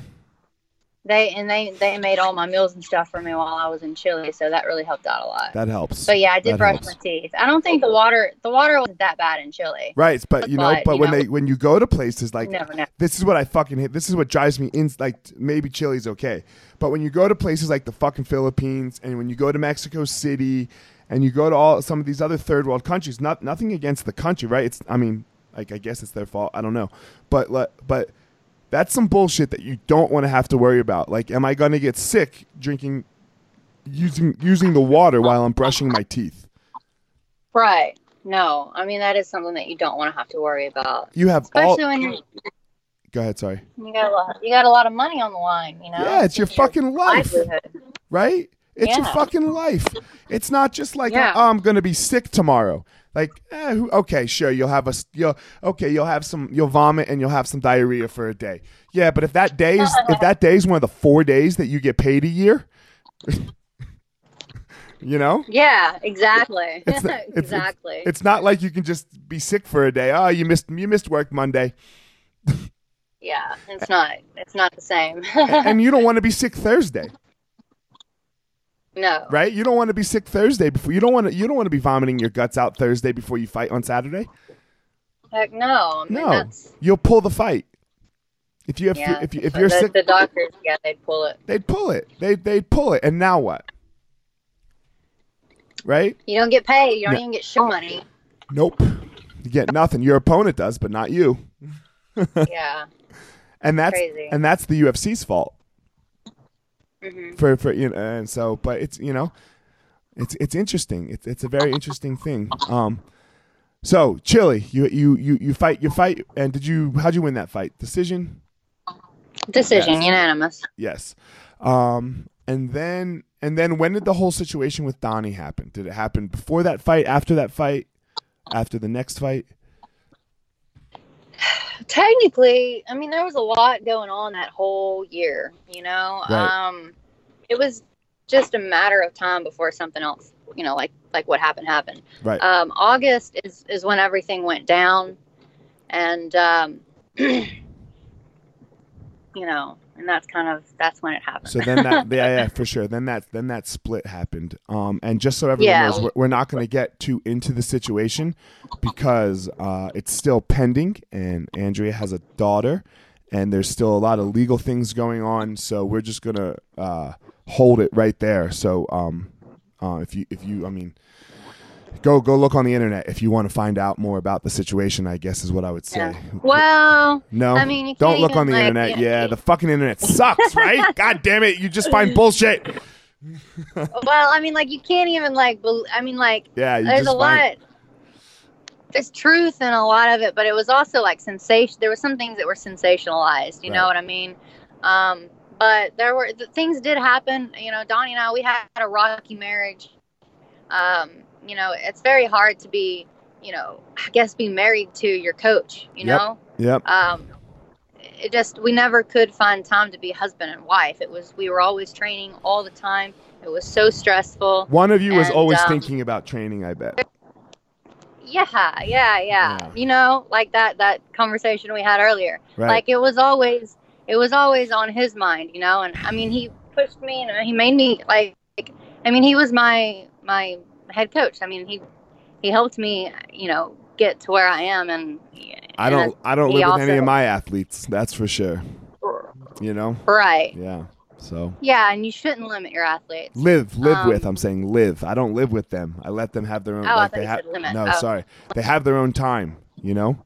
they and they they made all my meals and stuff for me while I was in Chile, so that really helped out a lot. That helps. But yeah, I did That brush helps. my teeth. I don't think the water the water wasn't that bad in Chile. Right, but you know, But, but you when know- they when you go to places like this is what I fucking hate. This is what drives me in. Like maybe Chile's okay, but when you go to places like the fucking Philippines and when you go to Mexico City and you go to all some of these other third world countries, not nothing against the country, right? It's I mean, like I guess it's their fault. I don't know, but but that's some bullshit that you don't want to have to worry about. Like, am I going to get sick drinking using using the water while I'm brushing my teeth? Right. No, I mean that is something that you don't want to have to worry about, You have all. when you Go ahead, sorry. you got a lot you got a lot of money on the line. You know. Yeah, it's your fucking life. livelihood. right? It's your fucking life. It's not just like Yeah. oh, I'm gonna be sick tomorrow. Like, eh, who, okay, sure, you'll have a you'll okay, you'll have some, you'll vomit and you'll have some diarrhea for a day. Yeah, but if that day is if that day is one of the four days that you get paid a year, you know, Yeah, exactly. It's not- it's- exactly. it's not like you can just be sick for a day. Oh, you missed you missed work Monday, yeah, it's not. It's not the same. and you don't want to be sick Thursday. No. right? You don't want to be sick Thursday before you don't want to you don't want to be vomiting your guts out Thursday before you fight on Saturday. Heck no. I mean, No, That's, you'll pull the fight. If you have yeah. if you if the, you're sick, the doctors, yeah, they'd pull it. they'd pull it. They they'd pull it, and now what? Right? You don't get paid. You don't No. even get show money. Nope. You get nothing. Your opponent does, but not you. yeah. And that's Crazy. and that's the UFC's fault. Hmm for for you know, and so but it's you know it's it's interesting. It's it's a very interesting thing. Um so chile you you you you fight you fight and did you how'd you win that fight? Decision? Decision, Yes. unanimous. yes. Um and then and then when did the whole situation with donnie happen? Did it happen before that fight after that fight after the next fight Technically, I mean, there was a lot going on that whole year. You know, Right. um, it was just a matter of time before something else. You know, like like what happened happened. right Um, August is is when everything went down, and um, you know, and that's kind of that's when it happened. So then that yeah, yeah for sure. Then that then that split happened. Um, and just so everyone Yeah. knows, we're, we're not going to get too into the situation because uh, it's still pending, and Andrea has a daughter, and there's still a lot of legal things going on. So we're just gonna uh, hold it right there. So um, uh, if you if you I mean. Go go look on the internet if you want to find out more about the situation. I guess is what I would say. Yeah. well, No, I mean, you don't look on the like, internet. yeah. Yeah, the fucking internet sucks, right? God damn it, you just find bullshit. well, I mean, like you can't even like. bel I mean, like Yeah, there's a lot. There's truth in a lot of it, but it was also like sensation. There were some things that were sensationalized. You Right. know what I mean? Um, but there were the things did happen. You know, Donnie and I, we had a rocky marriage. Um, you know, it's very hard to be, you know, I guess be married to your coach. You Yep. know, Yep. um, it just we never could find time to be husband and wife. It was we were always training all the time. It was so stressful. One of you was always um, thinking about training. I bet. Yeah, yeah, yeah, Yeah. You know, like that that conversation we had earlier. Right. Like it was always it was always on his mind, you know. And I mean, he pushed me and he made me like. I mean, he was my my head coach. I mean, he he helped me, you know, get to where I am. And I don't. I don't live with any of my athletes. That's for sure. You know. right. Yeah. So Yeah, and you shouldn't limit your athletes. live, live Um, with. I'm saying live. I don't live with them. I let them have their own. Oh, I like thought they you have. said limit. No, Oh. sorry. They have their own time. You know.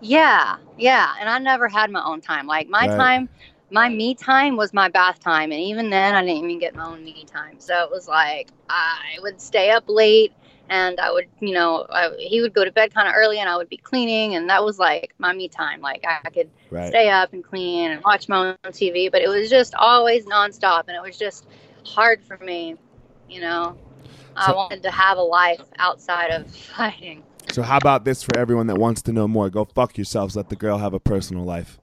Yeah, yeah. And I never had my own time. Like my Right. time, my me time was my bath time, and even then, I didn't even get my own me time. So it was like I would stay up late, and I would, you know, I, he would go to bed kind of early, and I would be cleaning, and that was like my me time. Like I could Right. stay up and clean and watch my own TV, but it was just always nonstop, and it was just hard for me. You know, I wanted to have a life outside of fighting. So how about this for everyone that wants to know more? Go fuck yourselves. Let the girl have a personal life.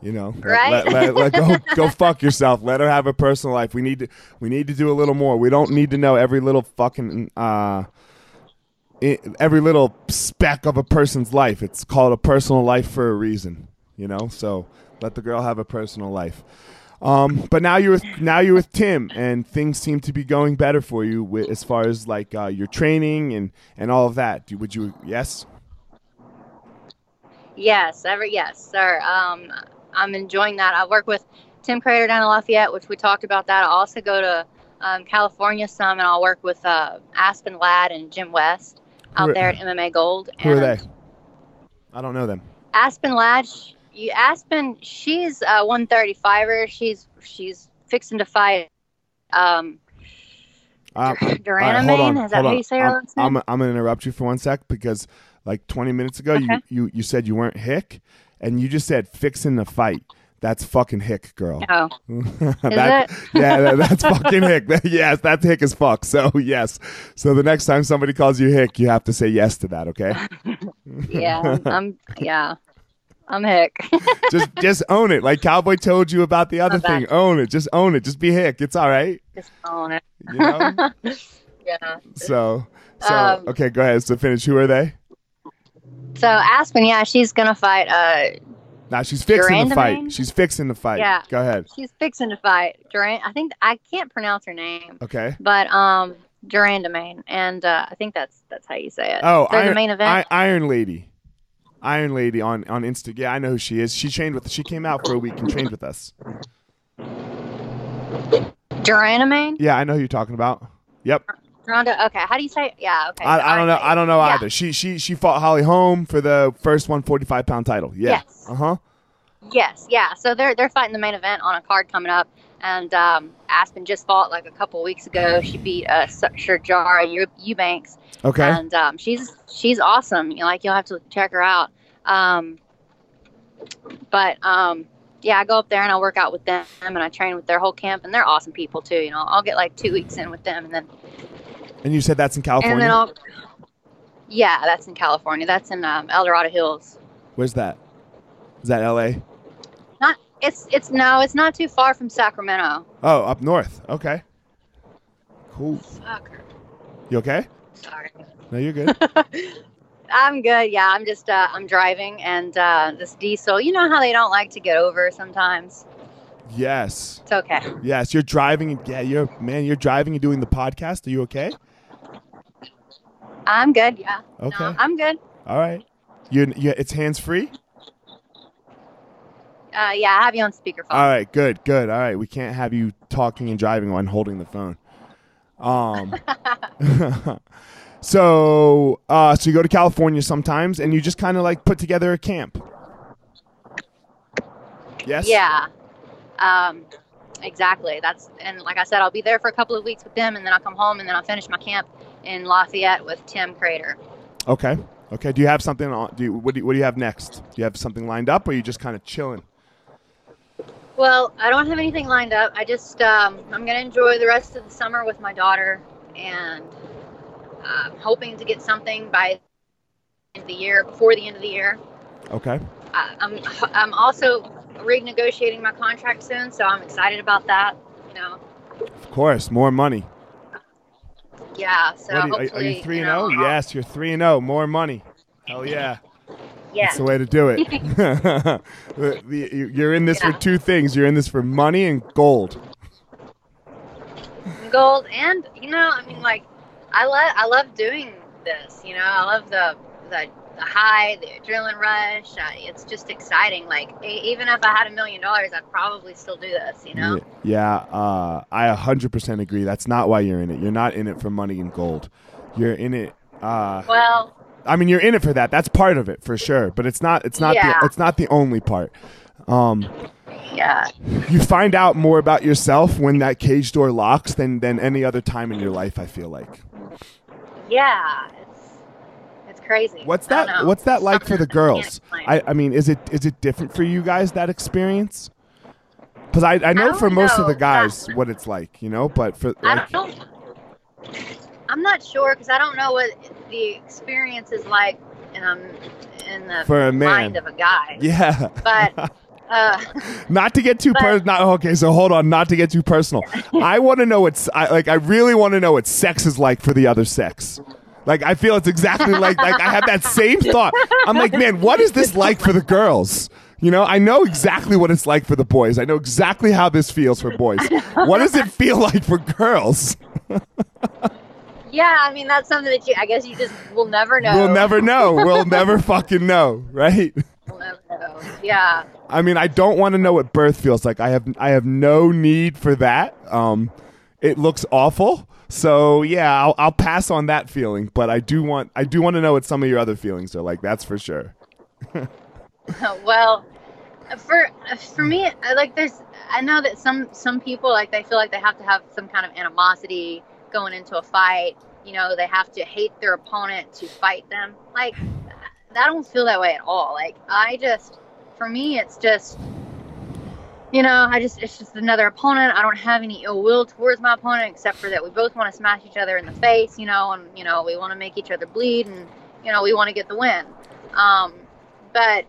You know, Right? Let, let, let- go go fuck yourself. Let her have a personal life. We need to we need to do a little more. We don't need to know every little fucking uh every little speck of a person's life. It's called a personal life for a reason. You know, so let the girl have a personal life. Um, but now you're with now you're with Tim, and things seem to be going better for you with, as far as like uh, your training and and all of that. Do, would you? Yes. Yes, every yes, sir. Um, I'm enjoying that. I work with Tim Credeur down in Lafayette, which we talked about that. I also go to um, California some, and I'll work with uh, Aspen Ladd and Jim West out are- there at MMA Gold. Who are they? I don't know them. Aspen Ladd, sh- you Aspen, she's a 135er. She's she's fixing to fight. Um, Um, all right, Duranamane? hold on, Is that how you say her I'm. I'm, I'm gonna interrupt you for one sec because like 20 minutes ago you, you you said you weren't hick, and you just said fixing the fight. That's fucking hick, girl. oh, That- yeah, that, that's fucking hick. yes, that's hick as fuck. So yes. So the next time somebody calls you hick, you have to say yes to that. Okay. yeah, I'm, yeah, I'm hick. just just own it. Like Cowboy told you about the other thing. Own it. Just own it. Just be hick. It's all right. Just own it. You know. Yeah. so so Um, okay. Go ahead. So finish. Who are they? So Aspen, yeah, she's gonna fight. Uh, Now she's fixing the fight. She's fixing the fight. Yeah. Go ahead. she's fixing to fight Duran. I think I can't pronounce her name, Okay. but um, de Randamie, and uh, I think that's that's how you say it. Oh, They're Iron, the main event. I, Iron Lady. Iron Lady on on Insta. Yeah, I know who she is. She trained with. She came out for a week and trained with us. Duranamane. Yeah, I know who you're talking about. Yep. Ronda. Okay, how do you say? It? Yeah. Okay. I, I don't know. I don't know Yeah. either. She she she fought Holly Holm for the first 145 pound title. Yeah. Yes. Uh huh. Yes, yeah. So they're they're fighting the main event on a card coming up, and um, Aspen just fought like a couple weeks ago. She beat a uh, Sijara Eu- Eubanks, Okay. and um, she's she's awesome. You know, like you'll have to check her out. Um, but um, yeah, I go up there and I work out with them, and I train with their whole camp, and they're awesome people too. You know, I'll get like two weeks in with them, and then and you said that's in California. and then I'll. Yeah, that's in California. That's in um, El Dorado Hills. Where's that? Is that L.A.? Not it's it's no, it's not too far from Sacramento. Oh, up north. Okay. Cool. You okay? Sorry. No, you're good. I'm good. Yeah, I'm just uh, I'm driving, and uh, this diesel. You know how they don't like to get over sometimes. yes. It's okay. Yes. You're driving. Yeah. You're man. You're driving and doing the podcast. Are you okay? I'm good. Yeah. Okay. No, I'm good. All right. You. You. It's hands free. Uh, yeah, I have you on speakerphone. All right, good, good. All right, we can't have you talking and driving while holding the phone. Um, so, uh, so you go to California sometimes, and you just kind of like put together a camp. Yes. Yeah. Um, exactly. That's and like I said, I'll be there for a couple of weeks with them, and then I'll come home, and then I'll finish my camp in Lafayette with Tim Credeur. Okay. Okay. Do you have something on? Do you, what do you, what do you have next? Do you have something lined up, or are you just kind of chilling? Well, I don't have anything lined up. I just um, I'm gonna enjoy the rest of the summer with my daughter, and I'm hoping to get something by the end of the year, before the end of the year. Okay. I, I'm I'm also renegotiating my contract soon, so I'm excited about that. You know, Of course, more money. Yeah. So are, you- are, you three you and know, oh? zero? Yes, you're three and zero. More money. Hell yeah. Yeah. That's the way to do it. The- the- you- You're in this Yeah. for two things. You're in this for money and gold. gold and you know i mean like i love i love doing this you know i love the the, the high the adrenaline rush uh, it's just exciting like even if i had a million dollars i'd probably still do this you know Yeah, yeah, uh, I 100% agree. That's not why you're in it. You're not in it for money and gold. You're in it. Uh, well I mean, you're in it for that. That's part of it for sure. But it's not. It's not. Yeah. The, it's not the only part. Um, yeah you find out more about yourself when that cage door locks than than any other time in your life. I feel like. yeah crazy What's that? What's that like for the I girls? I, I mean, is it is it different for you guys that experience? Because I, I know I for most of the guys what it's like, you know. But for I like, don't. I'm not sure because I don't know what the experience is like in um in the For a man. mind of a guy. yeah, But uh, not to get too But- per- not okay. So hold on, not to get too personal. I want to know what's I like. I really want to know what sex is like for the other sex. Like I feel it's exactly like like I have that same thought. I'm like, man, what is this like for the girls? You know, I know exactly what it's like for the boys. I know exactly how this feels for boys. what does it feel like for girls? yeah, I mean that's something that you I guess you just will never know. We'll never know. We'll never fucking know, right? We'll never know. Yeah. I mean, I don't want to know what birth feels like. I have I have no need for that. Um, it looks awful. So yeah, I'll, I'll pass on that feeling. But I do want I do want to know what some of your other feelings are like. That's for sure. well, for for me, like there's I know that some some people like they feel like they have to have some kind of animosity going into a fight. You know, they have to hate their opponent to fight them. Like I don't feel that way at all. Like I just for me, it's just you know, I just it's just another opponent. I don't have any ill will towards my opponent except for that we both want to smash each other in the face, you know, and you know we want to make each other bleed, and you know we want to get the win. Um, but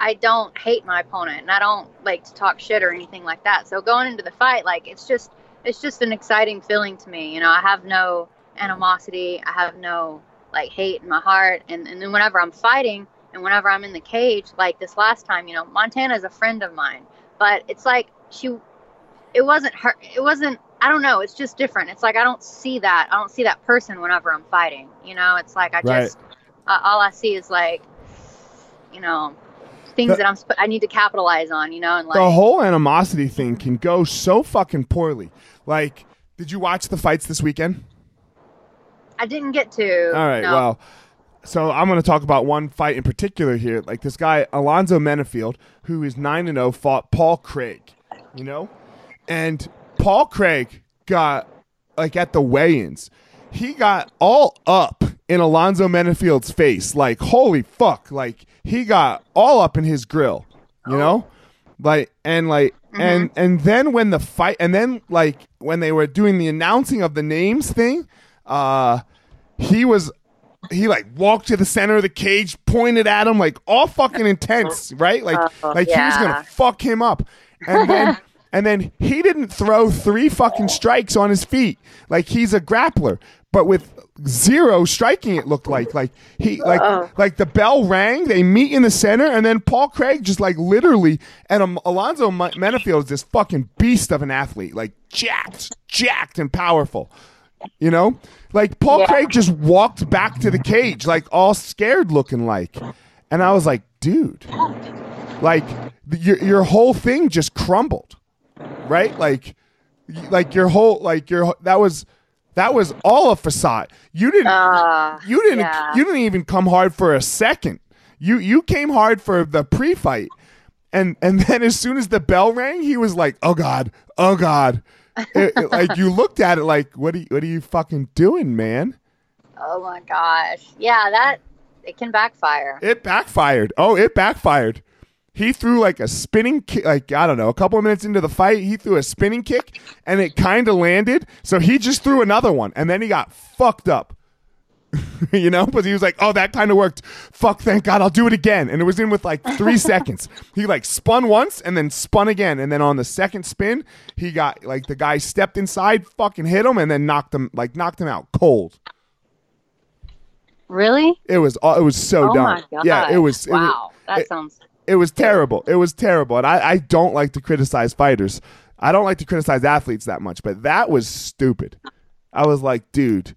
I don't hate my opponent, and I don't like to talk shit or anything like that. So going into the fight, like it's just it's just an exciting feeling to me. You know, I have no animosity. I have no like hate in my heart, and and then whenever I'm fighting and whenever I'm in the cage, like this last time, you know, Montana is a friend of mine, but it's like she, it wasn't her, it wasn't, I don't know, it's just different. It's like I don't see that, I don't see that person whenever I'm fighting, you know, it's like I Right. just, uh, all I see is like, you know, things The- that I'm, sp- I need to capitalize on, you know, and like, the whole animosity thing can go so fucking poorly. Like, did you watch the fights this weekend? I didn't get to. All right. no. Well, so I'm going to talk about one fight in particular here. Like this guy Alonzo Menifield, who is nine and zero, fought Paul Craig. You know, and Paul Craig got like at the weigh-ins, he got all up in Alonzo Menifield's face. Like holy fuck! Like he got all up in his grill. You know, like and like and and then when the fight and then like when they were doing the announcing of the names thing, uh, he was he like walked to the center of the cage, pointed at him like all fucking intense, right? Like Oh, like he was gonna fuck him up, and then and then he didn't throw three fucking strikes on his feet like he's a grappler, but with zero striking. It looked like like he like like the bell rang, they meet in the center, and then Paul Craig just like literally and um, Alonzo Menifield is this fucking beast of an athlete, like jacked, jacked and powerful. You know, like Paul Yeah. Craig just walked back to the cage, like all scared looking, like, and I was like, dude, like your your whole thing just crumbled, right? Like, like your whole like your that was that was all a facade. You didn't Uh, you didn't yeah. you didn't even come hard for a second. You you came hard for the pre-fight. And and then as soon as the bell rang, he was like, "Oh god. Oh god." It- it- like you looked at it like, "What are you, what are you fucking doing, man?" oh my gosh. Yeah, that, it can backfire. It backfired. Oh, it backfired. He threw like a spinning kick, like I don't know, a couple of minutes into the fight, he threw a spinning kick and it kind of landed. So he just threw another one and then he got fucked up. you know, But he was like, "Oh, that kind of worked. Fuck, thank God, I'll do it again." And it was in with like three seconds. He like spun once and then spun again, and then on the second spin, he got like the guy stepped inside, fucking hit him, and then knocked him like knocked him out cold. Really? It was it was so oh dumb. Yeah, it was. It was wow. that it- sounds. it was terrible. It was terrible. And I, I don't like to criticize fighters. I don't like to criticize athletes that much, but that was stupid. I was like, dude,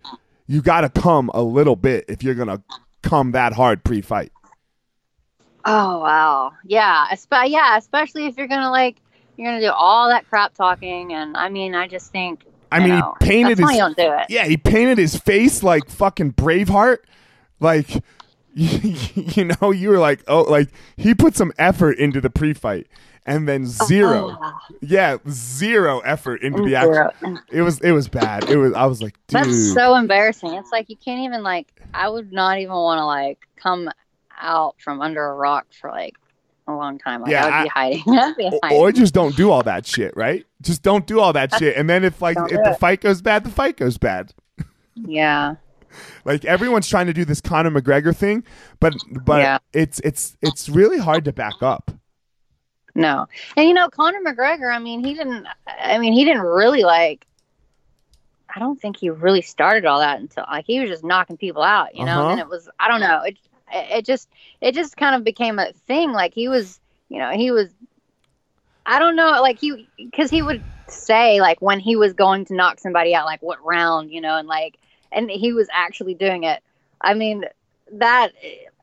you got to come a little bit if you're going to come that hard pre fight. Oh wow. Yeah. Espe- yeah. Especially if you're gonna like you're gonna do all that crap talking, and I mean, I just think. I mean, know, he painted his don't do it. yeah, he painted his face like fucking Braveheart. Like, you know, you were like, oh, like he put some effort into the pre fight, and then oh, zero, Oh, yeah, zero effort into the action. It was it was bad. It was I was like, dude. That's so embarrassing. It's like you can't even like. I would not even want to like come out from under a rock for like a long time. Like Yeah, I would be hiding. I'd be Or- hiding. or just don't do all that shit, right? Just don't do all that shit. And then if like Don't if the it. fight goes bad, the fight goes bad. yeah. Like everyone's trying to do this Conor McGregor thing, but but Yeah. it's it's it's really hard to back up. No. And you know, Conor McGregor, I mean, he didn't I mean, he didn't really like I don't think he really started all that until like he was just knocking people out, you know. Uh-huh. And it was I don't know. It it just it just kind of became a thing. Like he was, you know, he was. I don't know, like he, because he would say like when he was going to knock somebody out, like what round, you know, and like, and he was actually doing it. I mean, that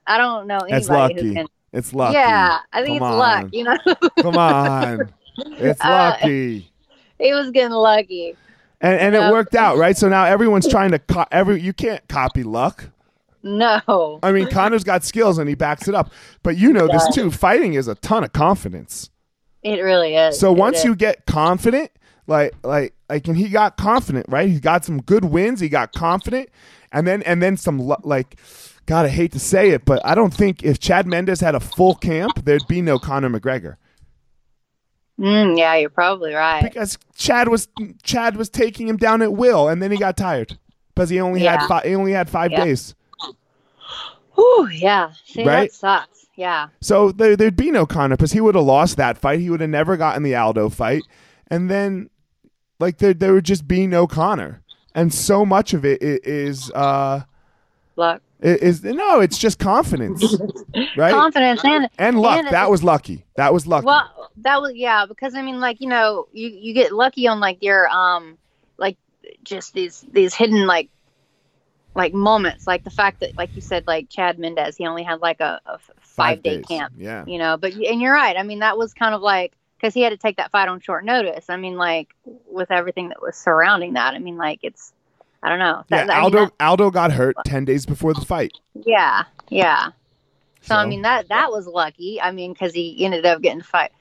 I don't know anybody who can. It's lucky. Yeah, I think Come it's luck. You know, Come on. It's Uh, lucky. he was getting lucky. And and Yeah. it worked out, right? So now everyone's trying to co- every you can't copy luck. No, I mean, Conor's got skills and he backs it up. But you know this too. Fighting is a ton of confidence. it really is. So It once is. you get confident, like like like, and he got confident, right? He got some good wins. He got confident, and then and then some like. God, I hate to say it, but I don't think if Chad Mendes had a full camp, there'd be no Conor McGregor Mm, yeah, you're probably right. because Chad was Chad was taking him down at will, and then he got tired because he only had five, he only had five Yeah. days. Whew, yeah. See, Right? that sucks. Yeah. So there, there'd be no Conor because he would have lost that fight. He would have never gotten the Aldo fight, and then like there there would just be no Conor, and so much of it is uh Luck. Is no, it's just confidence, right? Confidence and and luck. and that was lucky. That was lucky. Well, that was yeah, because I mean, like you know, you you get lucky on like your um, like just these these hidden like like moments, like the fact that like you said, like Chad Mendes, he only had like a, a five day days. camp, Yeah. you know. But and you're right. I mean, that was kind of like because he had to take that fight on short notice. I mean, like with everything that was surrounding that. I mean, like it's I don't know. Yeah, That- I mean, Aldo that- Aldo got hurt ten days before the fight. yeah, yeah. So, I mean that that was lucky. I mean because he ended up getting to fight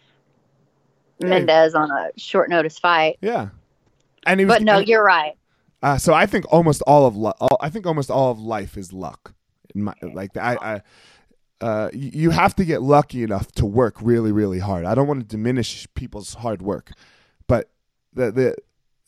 Mendes on a short notice fight. Yeah, and he was. But no, and- you're right. uh, so I think almost all of lu- all, I think almost all of life is luck. In my, like I, I uh, you have to get lucky enough to work really, really hard. I don't want to diminish people's hard work, but the the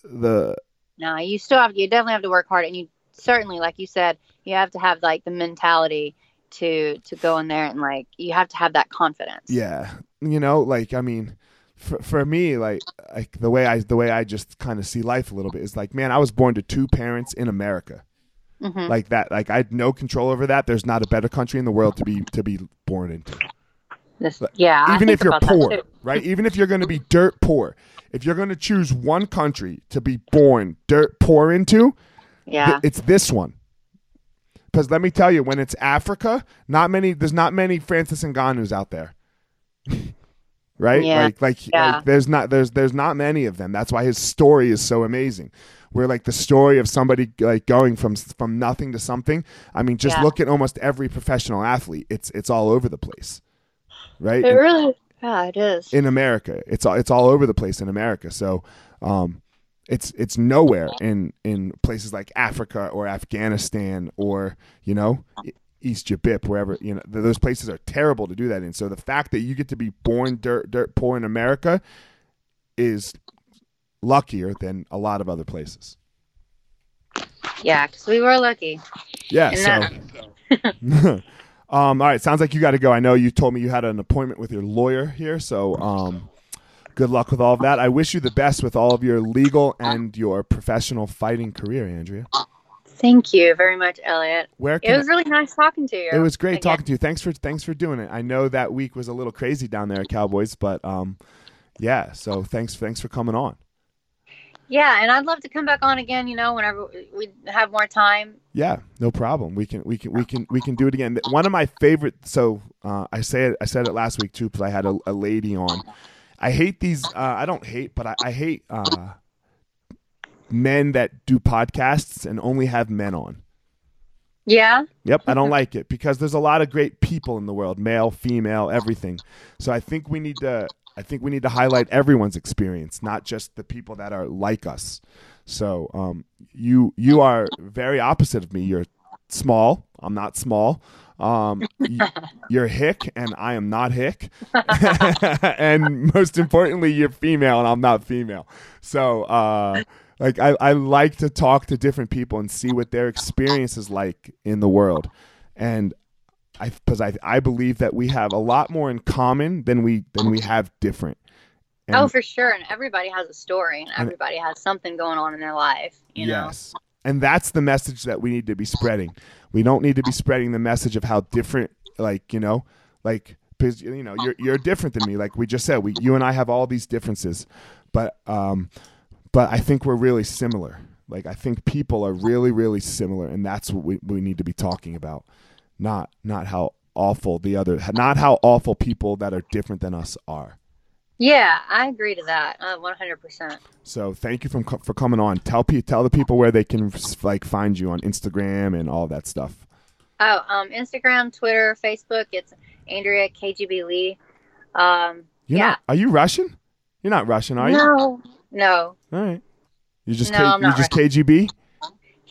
the No, you still have you definitely have to work hard, and you certainly, like you said, you have to have like the mentality to to go in there and like you have to have that confidence. yeah, you know, like I mean, for for me, like like the way I the way I just kind of see life a little bit is like, man, I was born to two parents in America. hmm Like that, like I had no control over that. There's not a better country in the world to be to be born into. This, yeah. Even if you're poor, right? Even if you're going to be dirt poor, if you're going to choose one country to be born dirt poor into, th- Yeah. it's this one. Because let me tell you, when it's Africa, not many. There's not many Francis Ngannou's out there, right? Yeah. Like, like, Yeah. like, there's not there's there's not many of them. That's why his story is so amazing. Where like the story of somebody like going from from nothing to something. I mean, just Yeah. look at almost every professional athlete. It's it's all over the place, right? It really. Yeah, it is. in America. It's all it's all over the place in America. So um, it's it's nowhere in in places like Africa or Afghanistan or you know East Jabip wherever you know those places are terrible to do that in. So the fact that you get to be born dirt dirt poor in America is luckier than a lot of other places. yeah, because we were lucky. Yeah. And So. um, all right. Sounds like you got to go. I know you told me you had an appointment with your lawyer here. So um, good luck with all of that. I wish you the best with all of your legal and your professional fighting career, Andrea. Thank you very much, Elliot. Where It was really nice talking to you. it was great again. talking to you. Thanks for thanks for doing it. I know that week was a little crazy down there at Cowboys, but um, yeah. So thanks thanks for coming on. Yeah, and I'd love to come back on again. You know, whenever we have more time. Yeah, no problem. We can we can we can we can do it again. One of my favorite. So uh, I say it. I said it last week too because I had a, a lady on. I hate these. Uh, I don't hate, but I, I hate uh, men that do podcasts and only have men on. Yeah. Yep, I don't like it because there's a lot of great people in the world, male, female, everything. So I think we need to I think we need to highlight everyone's experience, not just the people that are like us. So um, you you are very opposite of me. You're small. I'm not small. Um, you're hick, and I am not hick. and most importantly, you're female, and I'm not female. So uh, like I, I like to talk to different people and see what their experience is like in the world. And I because I, I believe that we have a lot more in common than we than we have different. And oh, for sure. And everybody has a story, and everybody has something going on in their life. You know. yes. and that's the message that we need to be spreading. We don't need to be spreading the message of how different, like you know, like because you know you're you're different than me. Like we just said, we you and I have all these differences, but um, but I think we're really similar. Like I think people are really really similar, and that's what we we need to be talking about, not not how awful the other, not how awful people that are different than us are. Yeah, I agree to that, uh, one hundred percent. So thank you for for coming on. Tell pe- tell the people where they can like find you on Instagram and all that stuff. Oh, um, Instagram, Twitter, Facebook. It's Andrea KGB Lee. Um, You're yeah. Not, are you Russian? You're not Russian, are you? No, no. All right. You just No, K- I'm you're not just KGB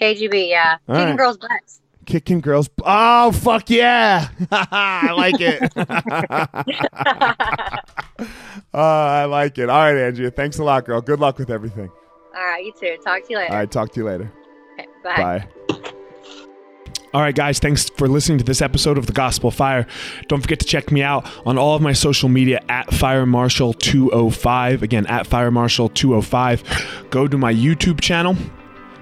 KGB. Yeah, All kicking right. girls' butts. Kicking girls. Oh fuck yeah! I like it. oh, I like it. All right, Andrea. Thanks a lot, girl. Good luck with everything. All right, you too. Talk to you later. All right. Talk to you later. Okay, bye. Bye. All right, guys, thanks for listening to this episode of The Gospel Fire. Don't forget to check me out on all of my social media at Fire Marshal 205. Again, at Fire Marshal 205. Go to my YouTube channel.